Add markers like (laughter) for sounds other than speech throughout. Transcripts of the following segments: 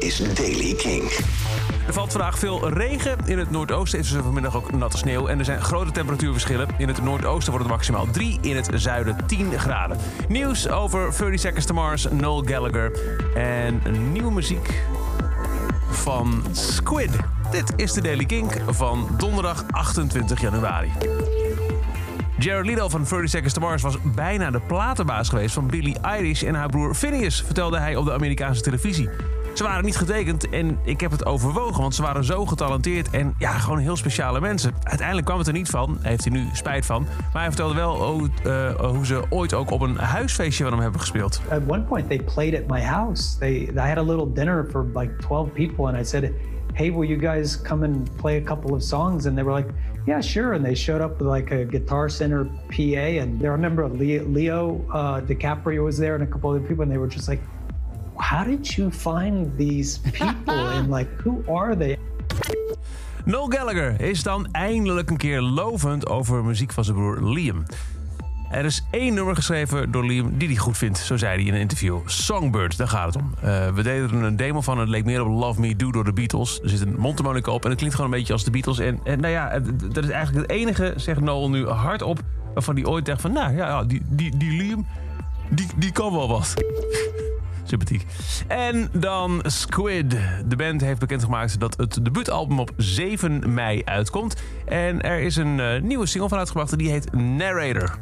is Daily King. Er valt vandaag veel regen. In het noordoosten is vanmiddag ook natte sneeuw. En er zijn grote temperatuurverschillen. In het noordoosten wordt het maximaal 3, in het zuiden 10 graden. Nieuws over 30 Seconds to Mars, Noel Gallagher. En nieuwe muziek van Squid. Dit is de Daily Kink van donderdag 28 januari. Jared Leto van 30 Seconds to Mars was bijna de platenbaas geweest van Billie Eilish en haar broer Phineas, vertelde hij op de Amerikaanse televisie. Ze waren niet getekend en ik heb het overwogen, want ze waren zo getalenteerd en ja, gewoon heel speciale mensen. Uiteindelijk kwam het er niet van, heeft hij nu spijt van. Maar hij vertelde wel hoe, uh, hoe ze ooit ook op een huisfeestje van hem hebben gespeeld. At one point they played at my house. They, I had a little dinner for like 12 people and I said, hey, will you guys come and play a couple of songs? And they were like, yeah, sure. And they showed up with like a Guitar Center PA. And there, I remember Leo, Leo uh, DiCaprio was there and a couple other people, and they were just like, how did you find these people? and (laughs) like, who are they? Noel Gallagher is dan eindelijk een keer lovend over muziek van zijn broer Liam. Er is één nummer geschreven door Liam die hij goed vindt, zo zei hij in een interview. Songbird, daar gaat het om. Uh, we deden er een demo van, het leek meer op Love Me Do door de Beatles. Er zit een mondharmonica op en het klinkt gewoon een beetje als de Beatles. En, en nou ja, dat is eigenlijk het enige, zegt Noel nu hardop, waarvan hij ooit dacht van, nou ja, die, die, die Liam, die, die kan wel wat. Sympathiek. En dan Squid. De band heeft bekendgemaakt dat het debuutalbum op 7 mei uitkomt. En er is een uh, nieuwe single van uitgebracht die heet Narrator.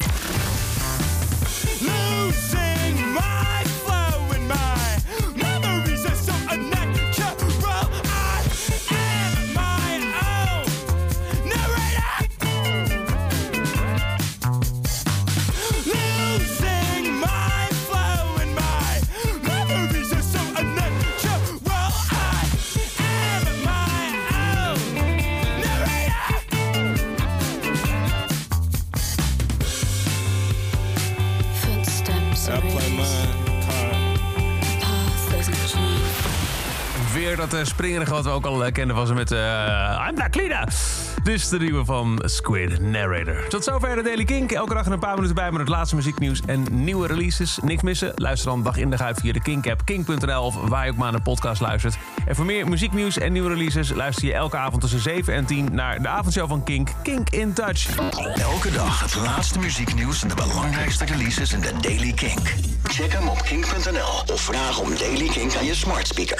Weer dat uh, springerige wat we ook al uh, kenden ze met uh, I'm Daklina. Dus de nieuwe van Squid Narrator. Tot zover de Daily Kink. Elke dag een paar minuten bij met het laatste muzieknieuws en nieuwe releases. Niks missen? Luister dan dag in dag uit via de Kink-app, kink.nl of waar je ook maar naar podcast luistert. En voor meer muzieknieuws en nieuwe releases luister je elke avond tussen 7 en 10 naar de avondshow van Kink, Kink in Touch. Elke dag het laatste muzieknieuws en de belangrijkste releases in de Daily Kink. Check hem op kink.nl of vraag om Daily Kink aan je smart speaker.